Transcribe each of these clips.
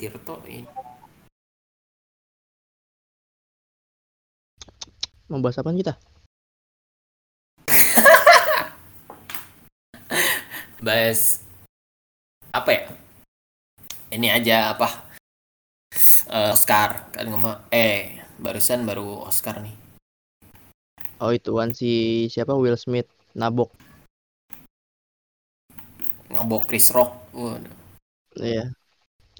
Tirto ini. Mau bahas apa kita? Bahas apa ya? Ini aja apa? Eh, Oscar kan ngomong eh barusan baru Oscar nih. Oh ituan si siapa Will Smith nabok. Ngabok Chris Rock. Waduh. Iya.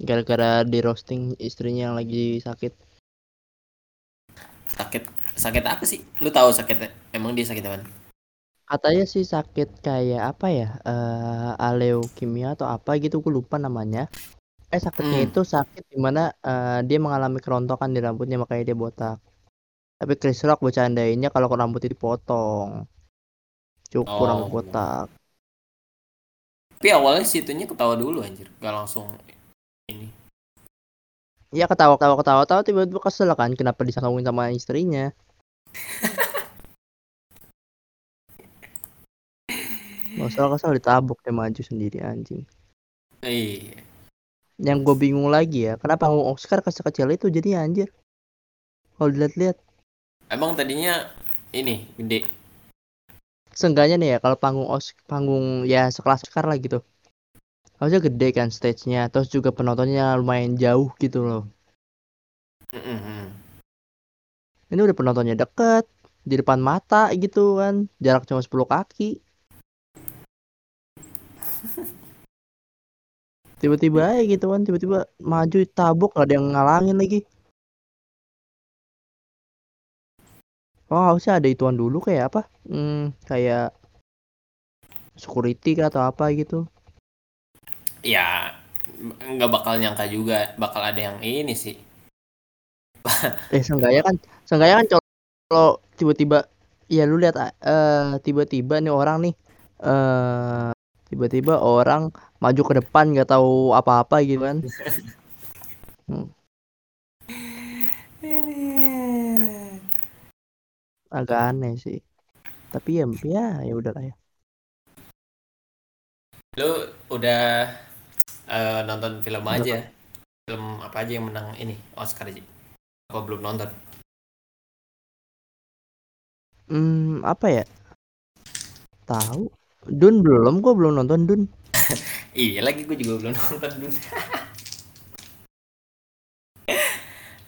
Gara-gara di roasting istrinya yang lagi sakit. Sakit sakit apa sih? Lu tahu sakitnya? Emang dia sakit apa? Katanya sih sakit kayak apa ya? Eh aleukemia atau apa gitu gue lupa namanya. Eh sakitnya Hmm. itu sakit di mana eh, dia mengalami kerontokan di rambutnya makanya dia botak. Tapi Chris Rock bercandainnya kalau rambutnya dipotong. Cukur Oh. rambut botak. Tapi awalnya situnya ketawa dulu anjir, gak langsung ini. Ya ketawa ketawa ketawa tahu tiba-tiba kesel kan kenapa disangkauin sama istrinya. Masalah kesel ditabok dia maju sendiri anjing. Iya. Yang gue bingung lagi ya, kenapa panggung Oscar kecil itu jadi anjir? Kalau dilihat-lihat, Emang tadinya ini gede. seenggaknya nih ya kalau panggung Os panggung ya sekelas Oscar lah gitu. Harusnya gede kan stage-nya, terus juga penontonnya lumayan jauh gitu loh. Ini udah penontonnya deket, di depan mata gitu kan, jarak cuma 10 kaki. Tiba-tiba aja gitu kan, tiba-tiba maju tabok gak ada yang ngalangin lagi. Oh harusnya ada ituan dulu kayak apa? Hmm, kayak security atau apa gitu. Ya nggak bakal nyangka juga bakal ada yang ini sih. Eh seenggaknya kan, seenggaknya kan kalau- tiba-tiba, ya lu lihat eh tiba-tiba nih orang nih, eh tiba-tiba orang maju ke depan nggak tahu apa-apa gitu kan. Agak aneh sih. Tapi ya ya ya udah lah ya. Lu udah eh, nonton film aja? Film apa aja yang menang ini Oscar aja? Apa belum nonton? Hmm, apa ya? Tahu. Dun belum, gua belum nonton Dun. Iya lagi gue juga belum nonton dulu.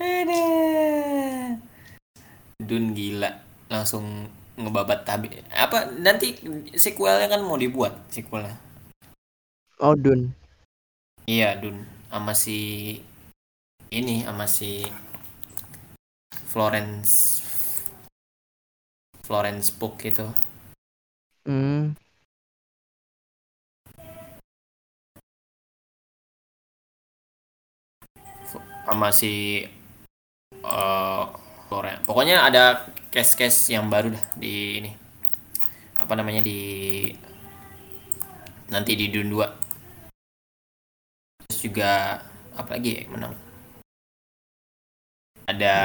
Aduh. Dun gila langsung ngebabat tabi. Apa nanti sequelnya kan mau dibuat sequelnya? Oh Dun. Iya Dun sama si ini sama si Florence Florence Pugh itu. Hmm. sama si eh Florence. Pokoknya ada case-case yang baru dah di ini. Apa namanya di nanti di Dune 2. Terus juga apa lagi ya yang menang? Ada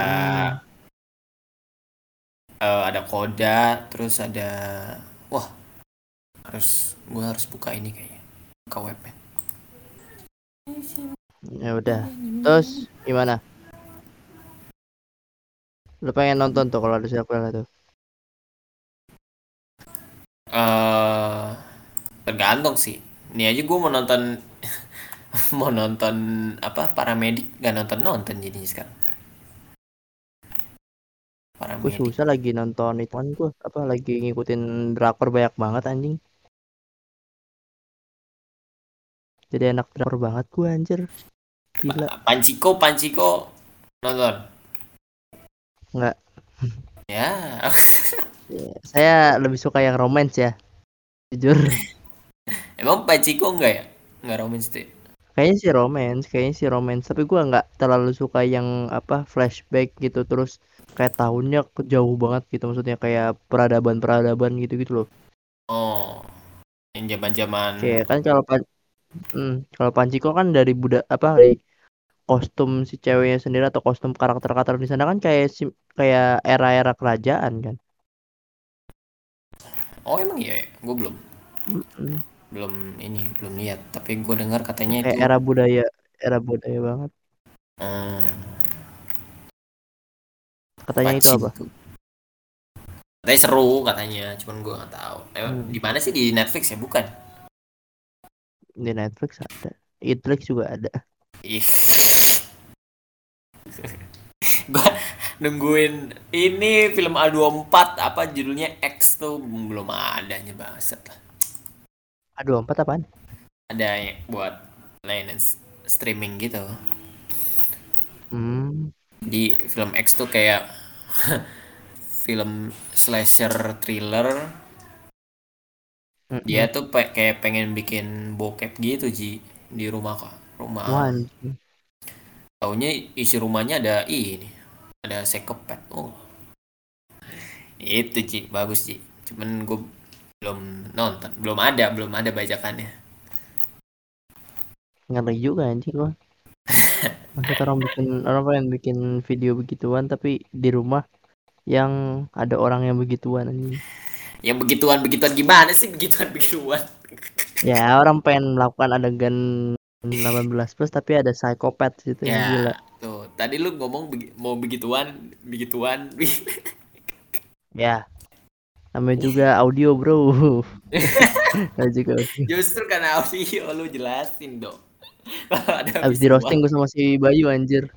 eh, ada Koda, terus ada wah harus gua harus buka ini kayaknya. Buka webnya. Ya udah. Terus gimana? Lu pengen nonton tuh kalau ada sequel tuh. eh tergantung sih. Ini aja gue mau nonton mau nonton apa paramedik gak nonton nonton jadi sekarang. Gue susah lagi nonton itu kan gue apa lagi ngikutin drakor banyak banget anjing. Jadi enak drakor banget gue anjir. Gila. Pa- Panciko, Panciko nonton. Enggak. Ya, Ya, Saya lebih suka yang romance ya. Jujur. emang Panciko enggak ya? Enggak romance tuh. Ya? Kayaknya sih romance, kayaknya sih romance. Tapi gua nggak terlalu suka yang apa flashback gitu terus kayak tahunnya jauh banget gitu maksudnya kayak peradaban-peradaban gitu gitu loh. Oh, yang zaman-zaman Kayak kan kalau pan hmm, kalau Panchiko kan dari budak apa dari kostum si ceweknya sendiri atau kostum karakter-karakter di sana kan kayak si, kayak era-era kerajaan kan. Oh, emang iya ya? Gue belum Mm-mm. Belum ini belum lihat, tapi gue dengar katanya Kayak itu era budaya era budaya banget Hmm. katanya itu apa Pachinko. Katanya seru katanya, cuman gue nggak tahu. Eh, Hmm. Di mana sih di Netflix ya? Bukan. di Netflix ada Netflix juga ada Ih. gue nungguin ini film A24 apa judulnya X tuh belum ada nya bangsat lah. Aduh empat apaan Ada buat layanan streaming gitu. hmm Di film X tuh kayak film slasher thriller. Mm-mm. Dia tuh pe- kayak pengen bikin bokep gitu Ji di rumah kok. Rumah. Anjing. Taunya isi rumahnya ada ini, ada psikopat. Oh, itu Ci, bagus Ci. Cuman gue belum nonton, belum ada, belum ada bajakannya. ngeri juga anjing gua Maksud orang bikin orang pengen bikin video begituan tapi di rumah yang ada orang yang begituan anjing. Yang begituan begituan gimana sih begituan begituan? Ya orang pengen melakukan adegan 18 plus tapi ada psikopat gitu yang gila. ya, tuh. Tadi lu ngomong begi- mau begituan, begituan. Ya. Namanya juga audio, Bro. Namanya juga audio. Justru karena audio lu jelasin dong. Abis di roasting gue sama si Bayu anjir.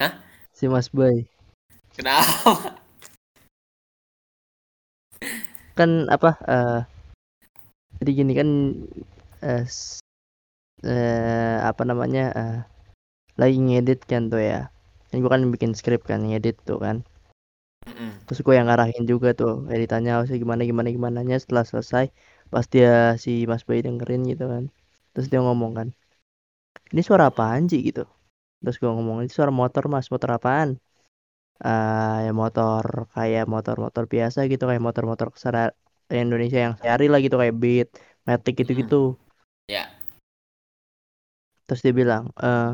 Hah? Si Mas Bay. Kenapa? Kan apa eh jadi gini kan eh s- eh, apa namanya eh lagi ngedit kan tuh ya. Kan gue kan bikin skrip kan ngedit tuh kan. Mm-mm. Terus gue yang ngarahin juga tuh editannya harusnya gimana gimana gimana nya setelah selesai pas dia si Mas Bay dengerin gitu kan. Terus dia ngomong kan. Ini suara apaan Ji gitu. Terus gue ngomong ini suara motor Mas, motor apaan? eh ya motor kayak motor-motor biasa gitu kayak motor-motor kesara Indonesia yang sehari lah gitu kayak Beat, Matic gitu-gitu. Ya. Terus dia bilang, eh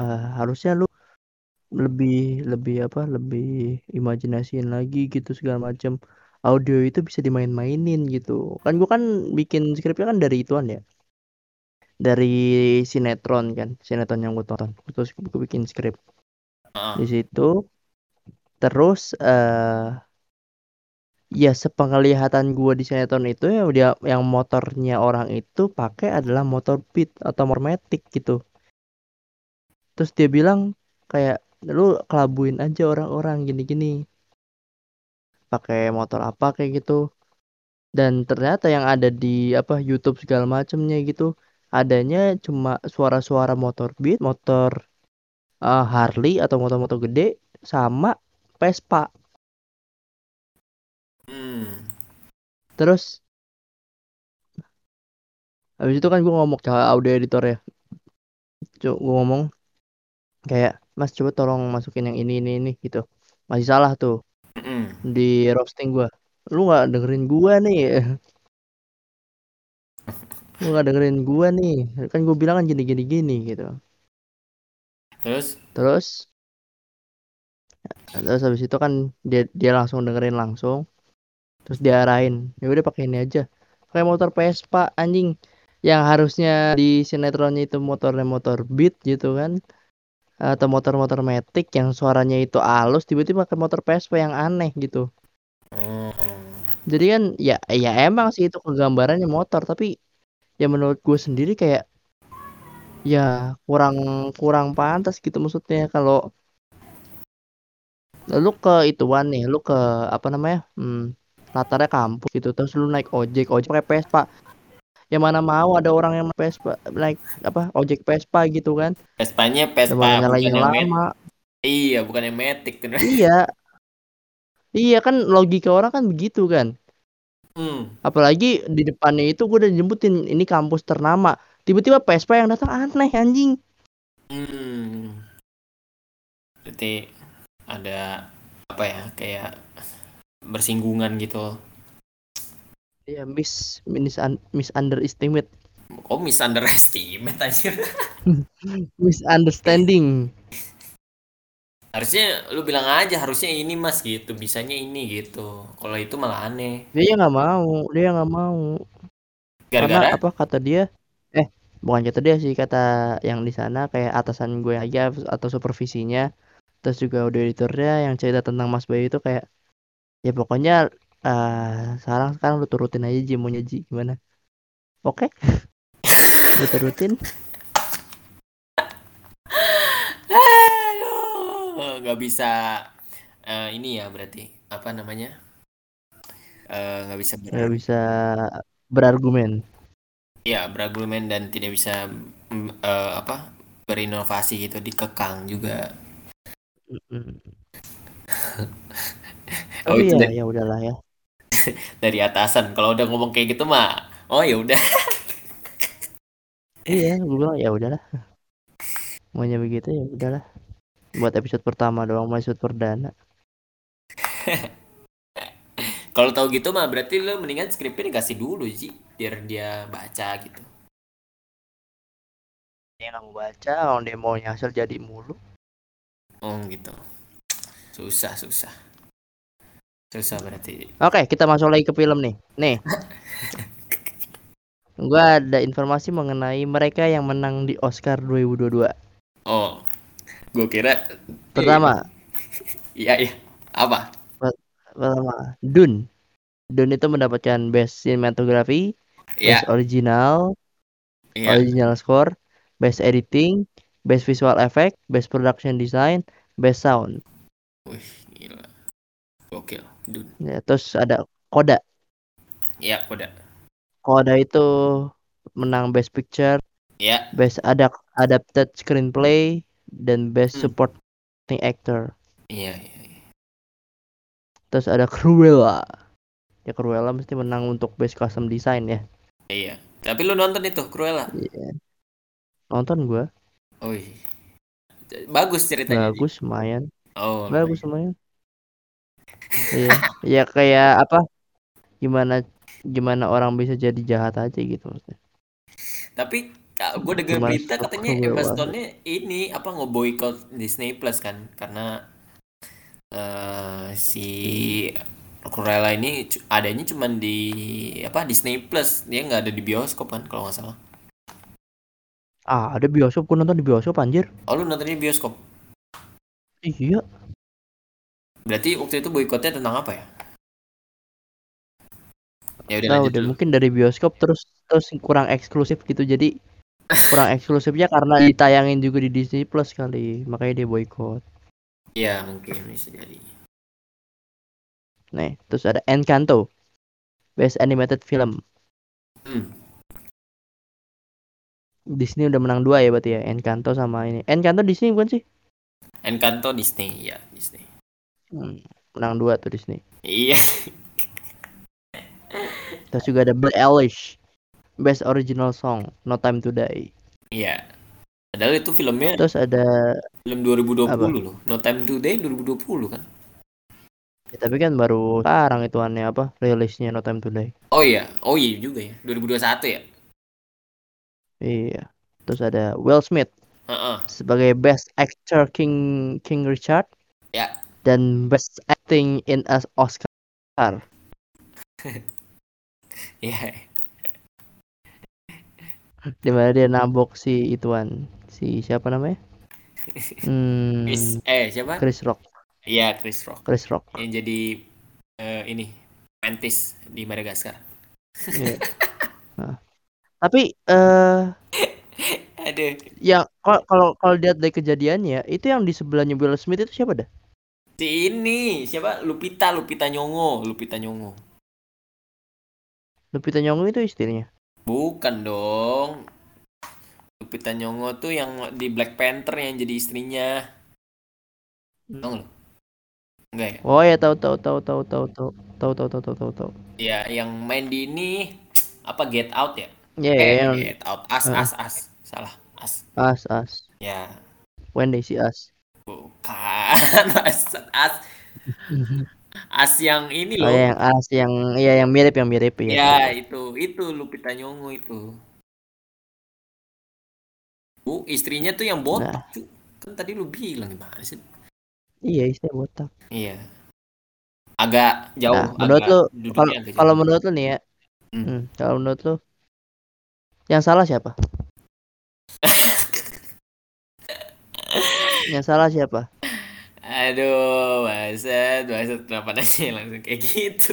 eh, harusnya lu lebih lebih apa? Lebih imajinasiin lagi gitu segala macam. Audio itu bisa dimain-mainin gitu. Kan gua kan bikin skripnya kan dari ituan ya. Dari sinetron kan, sinetron yang gue tonton. Terus gue bikin skrip di situ. Terus eh ya sepenglihatan gua di sinetron itu ya dia yang motornya orang itu pakai adalah motor Beat atau motor Matic gitu. Terus dia bilang kayak lu kelabuin aja orang-orang gini-gini. Pakai motor apa kayak gitu. Dan ternyata yang ada di apa YouTube segala macamnya gitu adanya cuma suara-suara motor Beat, motor eh, Harley atau motor-motor gede sama Vespa. Hmm. Terus habis itu kan gue ngomong ke audio editor ya. Gue ngomong kayak Mas coba tolong masukin yang ini ini ini gitu. Masih salah tuh di roasting gua. Lu nggak dengerin gua nih. Lu nggak dengerin gua nih. Kan gue bilang kan gini gini gini gitu. Terus? Terus terus habis itu kan dia dia langsung dengerin langsung. Terus diarahin. Ya udah pakai ini aja. Pakai motor Vespa anjing yang harusnya di sinetronnya itu motornya motor Beat gitu kan atau motor-motor Matic yang suaranya itu halus tiba-tiba pakai motor Vespa yang aneh gitu Hmm. jadi kan ya ya emang sih itu kegambarannya motor tapi ya menurut gue sendiri kayak ya kurang kurang pantas gitu maksudnya kalau lu ke ituan nih lu ke apa namanya hmm, latarnya kampus gitu terus lu naik ojek ojek pakai Vespa yang mana mau ada orang yang Vespa naik apa ojek Vespa gitu kan Vespanya Vespa bukan yang lama Iya, bukan yang tuh. iya iya kan logika orang kan begitu kan Hmm. apalagi di depannya itu gue udah jemputin ini kampus ternama tiba-tiba Vespa yang datang aneh anjing Hmm. Berarti ada apa ya kayak bersinggungan gitu. Ya miss miss misunderestimate. Oh misunderestimate anjir. misunderstanding. Harusnya lu bilang aja harusnya ini mas gitu, bisanya ini gitu. Kalau itu malah aneh. dia nggak mau dia nggak mau. Karena Gara-gara apa kata dia? Eh bukan kata dia sih kata yang di sana kayak atasan gue aja atau supervisinya. Terus juga audio editornya yang cerita tentang Mas Bayu itu kayak ya pokoknya uh, sekarang sekarang lu turutin aja Ji maunya Ji. Gimana? Oke? Okay. gue turutin nggak bisa uh, ini ya berarti. Apa namanya? Nggak uh, bisa nggak bisa berargumen. Ya berargumen dan tidak bisa uh, apa berinovasi gitu dikekang juga. Oh, oh iya ya udahlah ya dari atasan. Kalau udah ngomong kayak gitu mah oh ya udah. Iya gue bilang ya udahlah. Maunya begitu ya udahlah. Buat episode pertama doang episode perdana. Kalau tahu gitu mah berarti lo mendingan skripnya dikasih dulu sih biar dia baca gitu. Dia nggak mau baca orang mau hasil jadi mulu. Oh gitu. Susah susah susah berarti oke kita masuk lagi ke film nih. Nih. Gua ada informasi mengenai mereka yang menang di Oscar 2022 oh gue kira pertama. Iya iya. Apa? Pertama Dun Dun itu mendapatkan best cinematography yeah. best original yeah. original score best editing best visual effect best production design best sound. Wih, gila. Gokil, Dun. Ya, terus ada Koda. Iya, Koda. Koda itu menang Best Picture. Iya. Best ada adapted screenplay dan Best hmm. Supporting Actor. Iya, iya, iya. Terus ada Cruella. Ya Cruella mesti menang untuk Best Custom Design ya. Iya. Tapi lu nonton itu Cruella? Iya. Nonton gua. Oh iya. Bagus ceritanya. Bagus, lumayan. Oh. Bagus lumayan. Iya, ya kayak apa? Gimana gimana orang bisa jadi jahat aja gitu maksudnya. Tapi gue dengar berita katanya Stone ini apa ngeboikot Disney Plus kan? Karena uh, si Cruella ini adanya cuma di apa Disney Plus. Dia nggak ada di bioskop kan kalau nggak salah. Ah ada bioskop. Gue nonton di bioskop anjir. Oh lu nonton di bioskop? Iya. Berarti waktu itu boikotnya tentang apa ya? Ya udah nah, udah mungkin dari bioskop terus terus kurang eksklusif gitu jadi kurang eksklusifnya karena ditayangin juga di Disney Plus kali makanya dia boikot. Iya mungkin bisa jadi. Nih terus ada Encanto Best Animated Film. Hmm. Disney udah menang dua ya berarti ya Encanto sama ini. Encanto Disney bukan sih? Encanto Disney ya Disney hmm, menang dua tuh Disney iya. Terus juga ada Billie Eilish Best Original Song No Time to Die. Iya. Padahal itu filmnya terus ada film 2020 apa? loh. No Time to Die 2020 kan? Ya, tapi kan baru sekarang itu aneh apa rilisnya No Time to Die. Oh iya. Oh iya juga ya. 2021 ya? Iya. Terus ada Will Smith uh-uh. sebagai Best Actor King King Richard. Ya dan Best Acting in a Oscar ya di mana dia nabok si ituan si siapa namanya hmm, Chris, eh siapa Chris Rock iya Chris Rock Chris Rock yang jadi uh, ini mantis di Madagaskar yeah. nah. tapi uh, Aduh. Yang kalau kalau lihat dari kejadiannya, itu yang di sebelahnya Will Smith itu siapa dah? Si ini, siapa? Lupita, Lupita Nyong'o, Lupita Nyong'o. Lupita Nyong'o itu istrinya? Bukan dong. Lupita Nyong'o tuh yang di Black Panther yang jadi istrinya. Hmm. Tahu Enggak ya? Oh ya tahu tahu tahu tahu tahu tahu tahu tahu tahu tahu tahu. Ya, yang main di ini apa Get Out ya? Iya, yeah, eh, yang... Get Out. As, uh. as, as salah as as as ya Wendy si as bukan. As as as yang ini oh, loh. oh, yang as yang ya yang mirip yang mirip ya, ya itu itu Lupita Nyong'o itu. Bu istrinya tuh yang botak nah. kan tadi lu bilang gimana sih? Iya istrinya botak. Iya. Agak jauh nah, menurut agak, lu kalau kalau menurut lu nih ya hmm. Hmm, kalau menurut lu yang salah siapa Yang salah siapa? Aduh, baset, baset kenapa nanya langsung kayak gitu?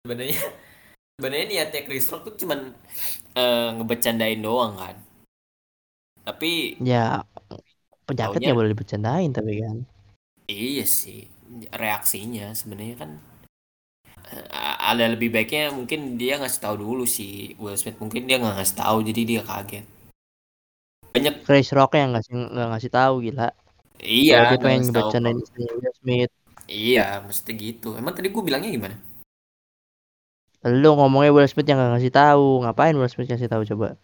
Sebenarnya sebenarnya niatnya Chris Rock tuh cuman uh, ngebecandain doang kan. Tapi ya penyakitnya boleh dibecandain tapi kan. Iya sih, reaksinya sebenarnya kan uh, ada lebih baiknya mungkin dia ngasih tahu dulu sih Will Smith mungkin dia nggak ngasih tahu jadi dia kaget banyak. Chris Rock yang ngasih nggak ngasih tahu gila. Iya dia pengen Will Smith. Iya mesti gitu. Emang tadi gue bilangnya gimana? Lu ngomongnya Will Smith yang nggak ngasih tahu. Ngapain Will Smith ngasih tahu coba?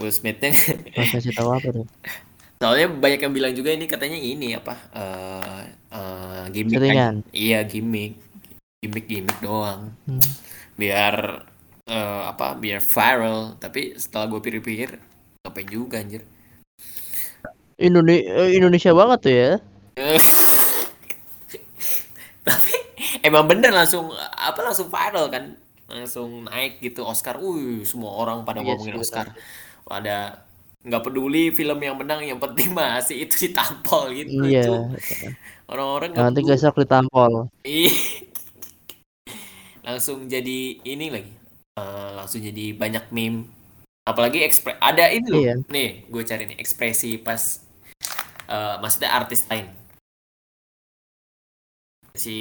Will Smithnya ngasih tahu apa tuh? Soalnya banyak yang bilang juga ini katanya ini apa uh, uh, gimmick Seringan. Kan? iya gimmick. Gimmick gimmick doang. Hmm. biar uh, apa biar viral. Tapi setelah gue pikir-pikir ngapain juga anjir Indonesia Indonesia banget tuh ya. Tapi emang bener langsung apa langsung viral kan langsung naik gitu Oscar. Uh semua orang pada yes, iya ngomongin Oscar. Pada nggak peduli film yang menang yang penting masih itu ditampol gitu. Iya. Orang-orang nanti gesek ditampol. langsung jadi ini lagi. Uh, langsung jadi banyak meme apalagi ekspres ada ini loh iya. nih gue cari nih ekspresi pas uh, maksudnya artis lain. Si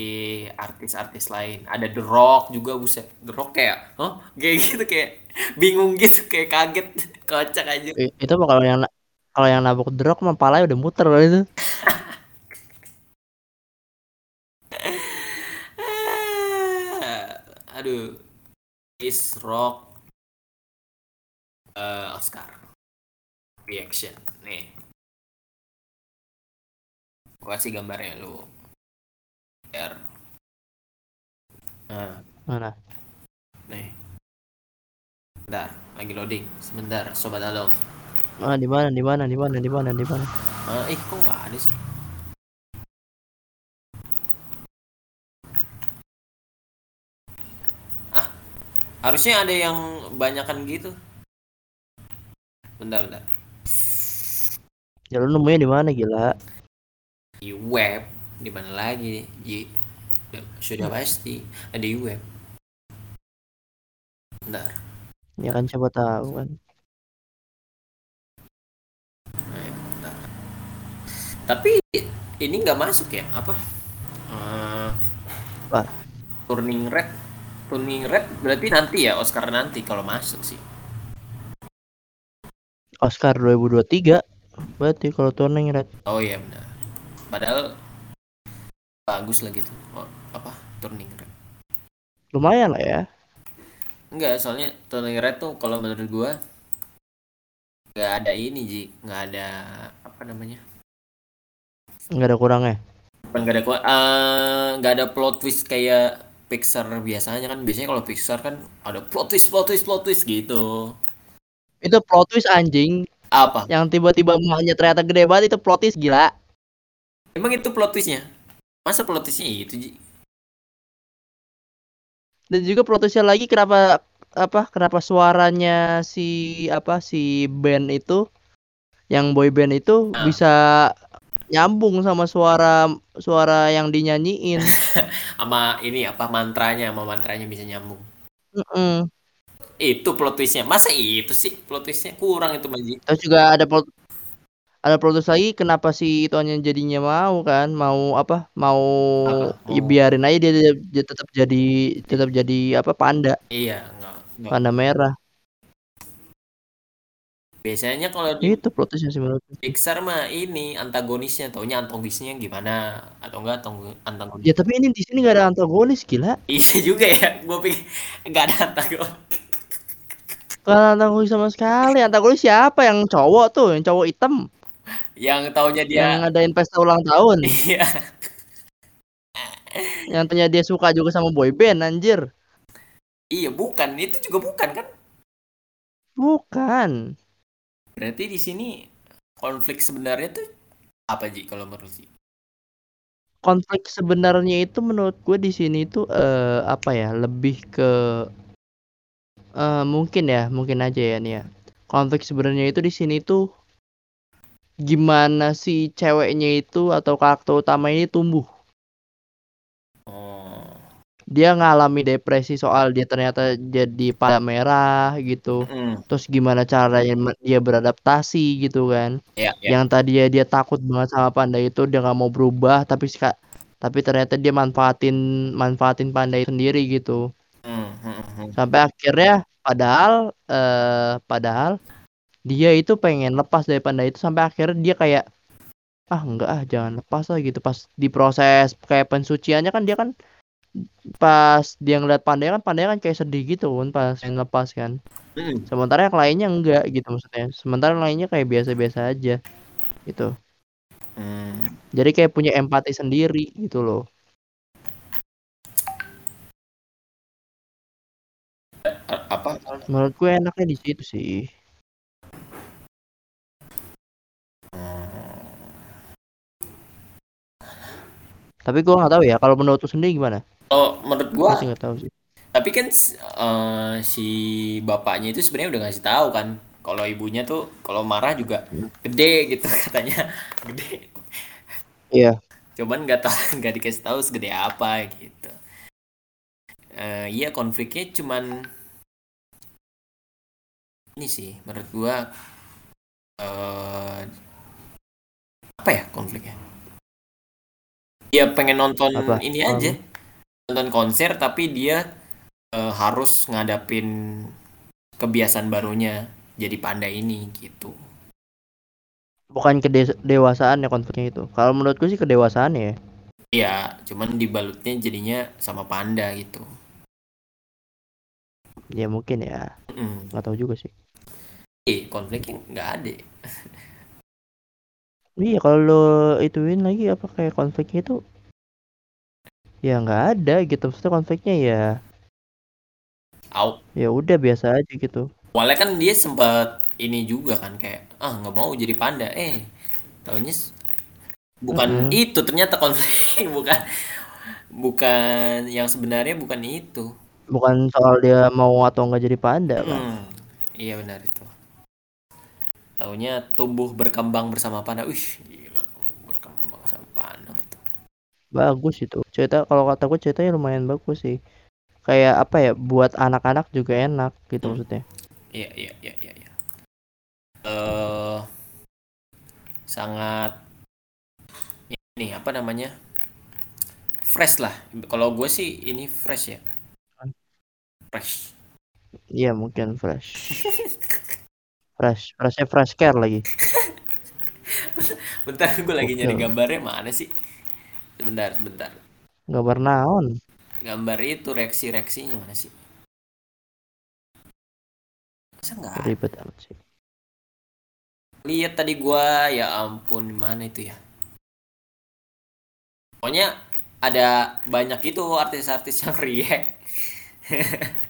artis-artis lain. Ada The Rock juga buset. The Rock kayak oh kayak gitu kayak bingung gitu kayak kaget. Kocak aja. Itu kalau yang kalau yang nabok The Rock mah palanya udah muter loh itu. Aduh. Is Rock uh, Oscar. Reaction. Nih kasih gambarnya lu R nah mana nih Bentar, lagi loading. Sebentar, sobat Adolf. Ah, di mana? Di mana? Di mana? Di mana? Di mana? Ah, eh, kok nggak ada sih? Ah, harusnya ada yang banyakan gitu. Bentar, bentar. Ya lu nemunya di mana gila? Di web di mana lagi? Di sudah pasti ada di web. Bentar. Ya kan coba tahu kan. Nah, tapi ini nggak masuk ya? Apa? Uh, apa? Turning red. Turning red berarti nanti ya? Oscar nanti kalau masuk sih. Oscar 2023 berarti kalau turning red. Oh iya benar padahal bagus lah gitu. Oh, apa? Turning red. Lumayan lah ya. Enggak soalnya turning red tuh kalau menurut gua nggak ada ini ji. Nggak ada apa namanya? Nggak ada kurangnya? Nggak ada uh, nggak ada plot twist kayak Pixar biasanya kan. Biasanya kalau Pixar kan ada plot twist plot twist plot twist gitu. Itu plot twist anjing. Apa? Yang tiba-tiba emaknya ternyata gede banget itu plot twist gila Emang itu plot twistnya? Masa plot twistnya itu, Ji? Dan juga plot twistnya lagi kenapa apa kenapa suaranya si apa si band itu yang boy band itu ah. bisa nyambung sama suara suara yang dinyanyiin sama ini apa mantranya sama mantranya bisa nyambung mm -mm. itu plot twistnya masa itu sih plot twistnya kurang itu Maji terus juga ada plot ada protes lagi kenapa si ituannya jadinya mau kan mau apa mau? Ya, oh. biarin aja dia, dia, dia tetap jadi tetap jadi apa panda iya enggak, enggak. panda merah biasanya kalau di itu protesnya sih menurut Pixar mah ini antagonisnya taunya antagonisnya gimana atau enggak antagonis ya tapi ini di sini nggak ada antagonis gila iya juga ya gue pikir nggak ada antagonis Kan antagonis sama sekali. Antagonis siapa yang cowok tuh, yang cowok hitam? Yang taunya dia yang ngadain pesta ulang tahun. Iya. yang tanya dia suka juga sama boyband anjir. Iya, bukan. Itu juga bukan kan? Bukan. Berarti di sini konflik sebenarnya tuh apa Ji kalau menurut sih? Konflik sebenarnya itu menurut gue di sini tuh uh, apa ya? Lebih ke uh, mungkin ya, mungkin aja ya nih ya konflik sebenarnya itu di sini tuh gimana si ceweknya itu atau karakter utama ini tumbuh. Oh. Dia ngalami depresi soal dia ternyata jadi panda merah gitu. Mm. Terus gimana caranya dia beradaptasi gitu kan. Yeah, yeah. Yang tadinya dia takut banget sama panda itu dia nggak mau berubah tapi tapi ternyata dia manfaatin manfaatin panda itu sendiri gitu. Mm. Sampai akhirnya padahal eh padahal dia itu pengen lepas dari panda itu sampai akhirnya dia kayak ah enggak ah jangan lepas lah gitu. Pas diproses kayak pensuciannya kan dia kan pas dia ngeliat panda kan panda kan kayak sedih gitu kan pas yang lepas kan. Mm. sementara yang lainnya enggak gitu maksudnya. Sementara yang lainnya kayak biasa-biasa aja gitu. Mm. jadi kayak punya empati sendiri gitu loh. Apa? Menurut gue enaknya di situ sih Tapi gue nggak tahu ya kalau menurut lu sendiri gimana? Oh, menurut gua Masih nggak tahu sih. Tapi kan uh, si bapaknya itu sebenarnya udah ngasih tahu kan kalau ibunya tuh kalau marah juga gede gitu katanya gede. Iya. Cuman nggak tahu nggak dikasih tahu segede apa gitu. Uh, iya konfliknya cuman ini sih menurut gua uh, apa ya konfliknya? Dia pengen nonton Apa? ini um. aja. Nonton konser tapi dia uh, harus ngadapin kebiasaan barunya jadi panda ini gitu. Bukan kedewasaan ya konfliknya itu. Kalau menurutku sih kedewasaan ya. Iya cuman dibalutnya jadinya sama panda gitu. Ya mungkin ya. Nggak mm. tahu juga sih. Eh konfliknya nggak ada Iya kalau lo ituin lagi apa kayak konfliknya itu ya nggak ada gitu maksudnya konfliknya ya Au. ya udah biasa aja gitu. Awalnya kan dia sempat ini juga kan kayak ah nggak mau jadi panda. Eh tahunya bukan mm -hmm. itu ternyata konflik bukan bukan yang sebenarnya bukan itu. Bukan soal dia mau atau nggak jadi panda kan? Hmm, iya benar itu Taunya tumbuh berkembang bersama panda. Wih, gila, berkembang bersama panda. Bagus itu. Cerita kalau kata gue ceritanya lumayan bagus sih. Kayak apa ya? Buat anak-anak juga enak gitu hmm. maksudnya. Iya, iya, iya, iya, iya. Uh, sangat ini apa namanya? Fresh lah. Kalau gue sih ini fresh ya. Fresh. Iya, mungkin fresh. Fresh, freshnya fresh care lagi. bentar, gue lagi nyari gambarnya mana sih? Sebentar, sebentar. Gambar naon? Gambar itu reaksi-reaksinya mana sih? Masa enggak? Ribet amat sih. Lihat tadi gua, ya ampun, mana itu ya? Pokoknya ada banyak itu artis-artis yang react.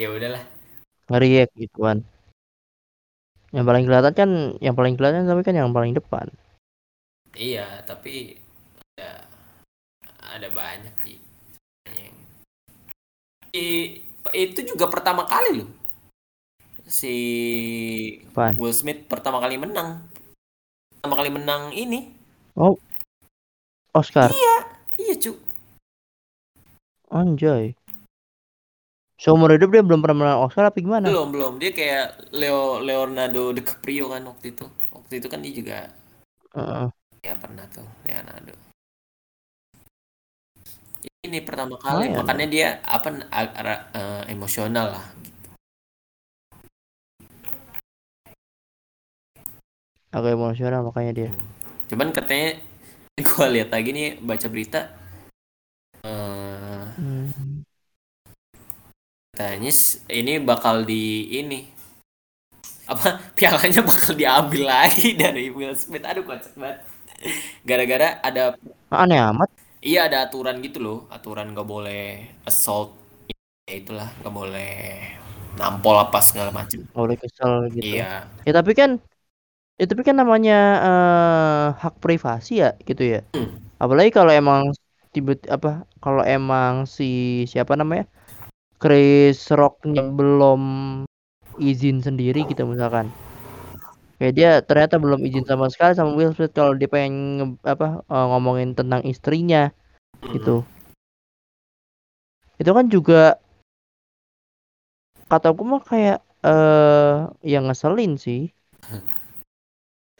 ya udahlah nge-react gitu kan. Yang paling kelihatan kan yang paling kelihatan tapi kan yang paling depan. Iya tapi ada ada banyak sih. I, itu juga pertama kali loh. Si Apaan? Will Smith pertama kali menang. Pertama kali menang ini. Oh. Oscar? Iya iya cu anjay Seumur hidup dia belum pernah menang Oscar apa gimana? Belum, belum. Dia kayak Leo Leonardo DiCaprio kan waktu itu. Waktu itu kan dia juga uh. ya pernah tuh Leonardo. Ini pertama kali oh, makanya dia apa uh, emosional lah gitu. Agak emosional makanya dia. Hmm. Cuman katanya gue lihat lagi nih baca berita uh, hmm katanya ini bakal di ini. Apa pialanya bakal diambil lagi dari Will Smith. Aduh kocak banget. Gara-gara ada aneh amat. Iya ada aturan gitu loh. Aturan gak boleh assault. Ya itulah gak boleh nampol apa segala macam. Boleh kesel gitu. Iya. Ya tapi kan ya tapi kan namanya uh, hak privasi ya gitu ya. Hmm. apalagi kalau emang tiba apa kalau emang si siapa namanya Chris Rocknya belum izin sendiri gitu misalkan. Kayak dia ternyata belum izin sama sekali sama Will Smith kalau dia pengen nge, apa uh, ngomongin tentang istrinya gitu. Itu kan juga kata gue mah kayak eh uh, yang ngeselin sih.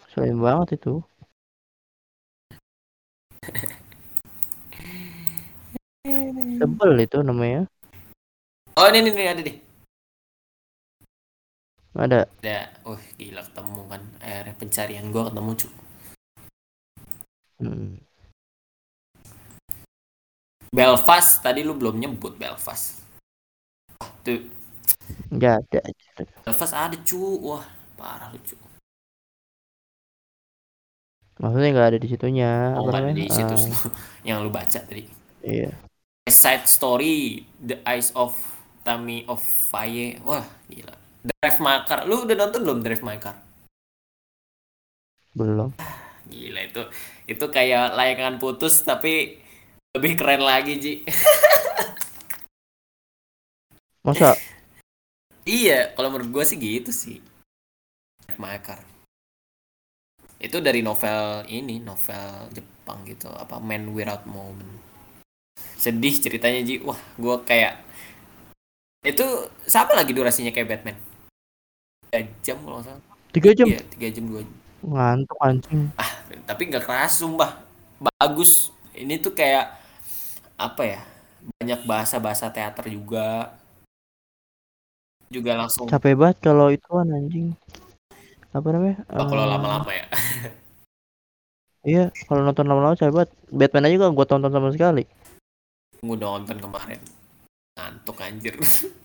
Ngeselin banget itu. Sebel itu namanya. Oh ini nih, ada deh. Ada. Ada. Oh gila ketemu kan. Akhirnya pencarian gua ketemu cu. Hmm. Belfast tadi lu belum nyebut Belfast. Wah, tuh. Enggak ada. Belfast ada cu. Wah, parah lucu. Maksudnya nggak ada di situnya. Oh, apa ada di situ uh, yang lu baca tadi. Iya. Side Story, The Eyes of Tammy of Faye. Wah, gila. Drive My Car. Lu udah nonton belum Drive My Car? Belum. Gila itu. Itu kayak layangan putus tapi lebih keren lagi, Ji. Masa? iya, kalau menurut gue sih gitu sih. Drive My Car. Itu dari novel ini, novel Jepang gitu, apa Man Without Moment sedih ceritanya Ji wah gue kayak itu sama lagi durasinya kayak Batman? Tiga jam kalau salah. Tiga jam? Iya tiga jam dua jam. Ngantuk anjing. Ah tapi nggak keras sumpah. Bagus. Ini tuh kayak apa ya banyak bahasa bahasa teater juga. Juga langsung capek banget kalau itu kan anjing. Apa namanya? Oh, kalau lama-lama ya. Iya kalau nonton lama-lama capek banget. Batman aja gak gue tonton sama sekali. Gue nonton kemarin ngantuk anjir.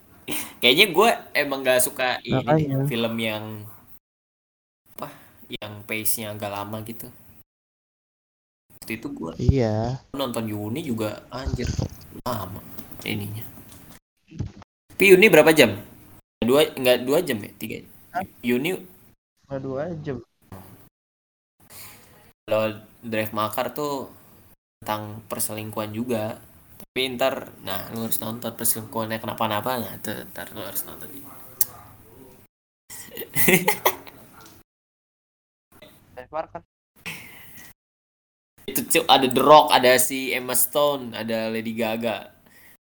Kayaknya gue emang gak suka ini Makanya. film yang apa yang pace nya agak lama gitu. Waktu itu gue iya. nonton Yuni juga anjir lama ininya. Tapi Yuni berapa jam? Dua nggak dua jam ya? Tiga? Hah? Yuni nggak dua jam. Kalau Drive Makar tuh tentang perselingkuhan juga tapi ntar nah lu harus nonton perselingkuhannya kenapa-napa. Nggak tuh ntar lu harus nonton itu cuk ada The Rock ada si Emma Stone ada Lady Gaga.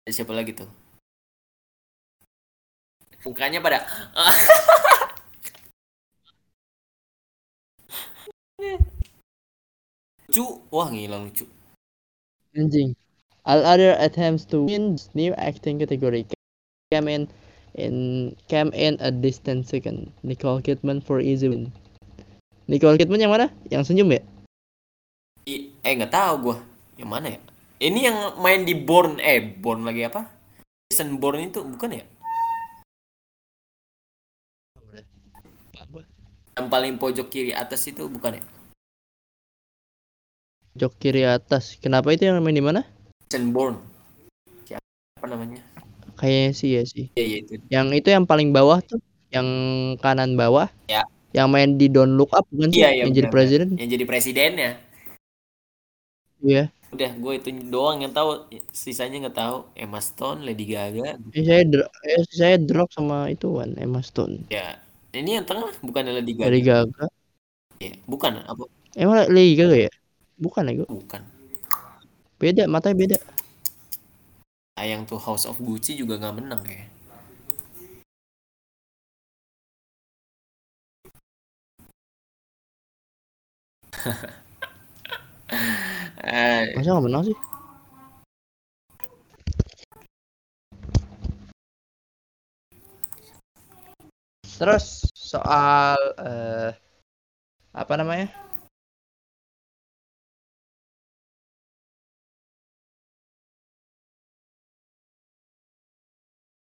Ada siapa lagi tuh? Mukanya pada lucu wah ngilang lucu anjing All other attempts to win new acting category came in in came in a distant second. Nicole Kidman for easy win. Nicole Kidman yang mana? Yang senyum ya? I, eh nggak tahu gue. Yang mana ya? Ini yang main di Born eh Born lagi apa? Jason Born itu bukan ya? Yang paling pojok kiri atas itu bukan ya? Pojok kiri atas. Kenapa itu yang main di mana? Born apa namanya? Kayaknya sih ya sih. Iya iya itu. Yang itu yang paling bawah tuh yang kanan bawah ya. yang main di Don't Look Up sih? Iya, iya, yang jadi presiden. Yang jadi presidennya iya. Udah gue itu doang yang tahu. Sisanya nggak tahu. Emma Stone Lady Gaga. Eh, saya eh, saya drop sama itu kan Emma Stone. Ya. Ini yang tengah bukan Lady Gaga. Lady Gaga. Ya bukan apa? Emang Lady Gaga ya? Bukan ya gue bukan Beda, matanya beda. Ayang tuh House of Gucci juga nggak menang ya. Masa nggak menang sih? Terus soal uh, apa namanya?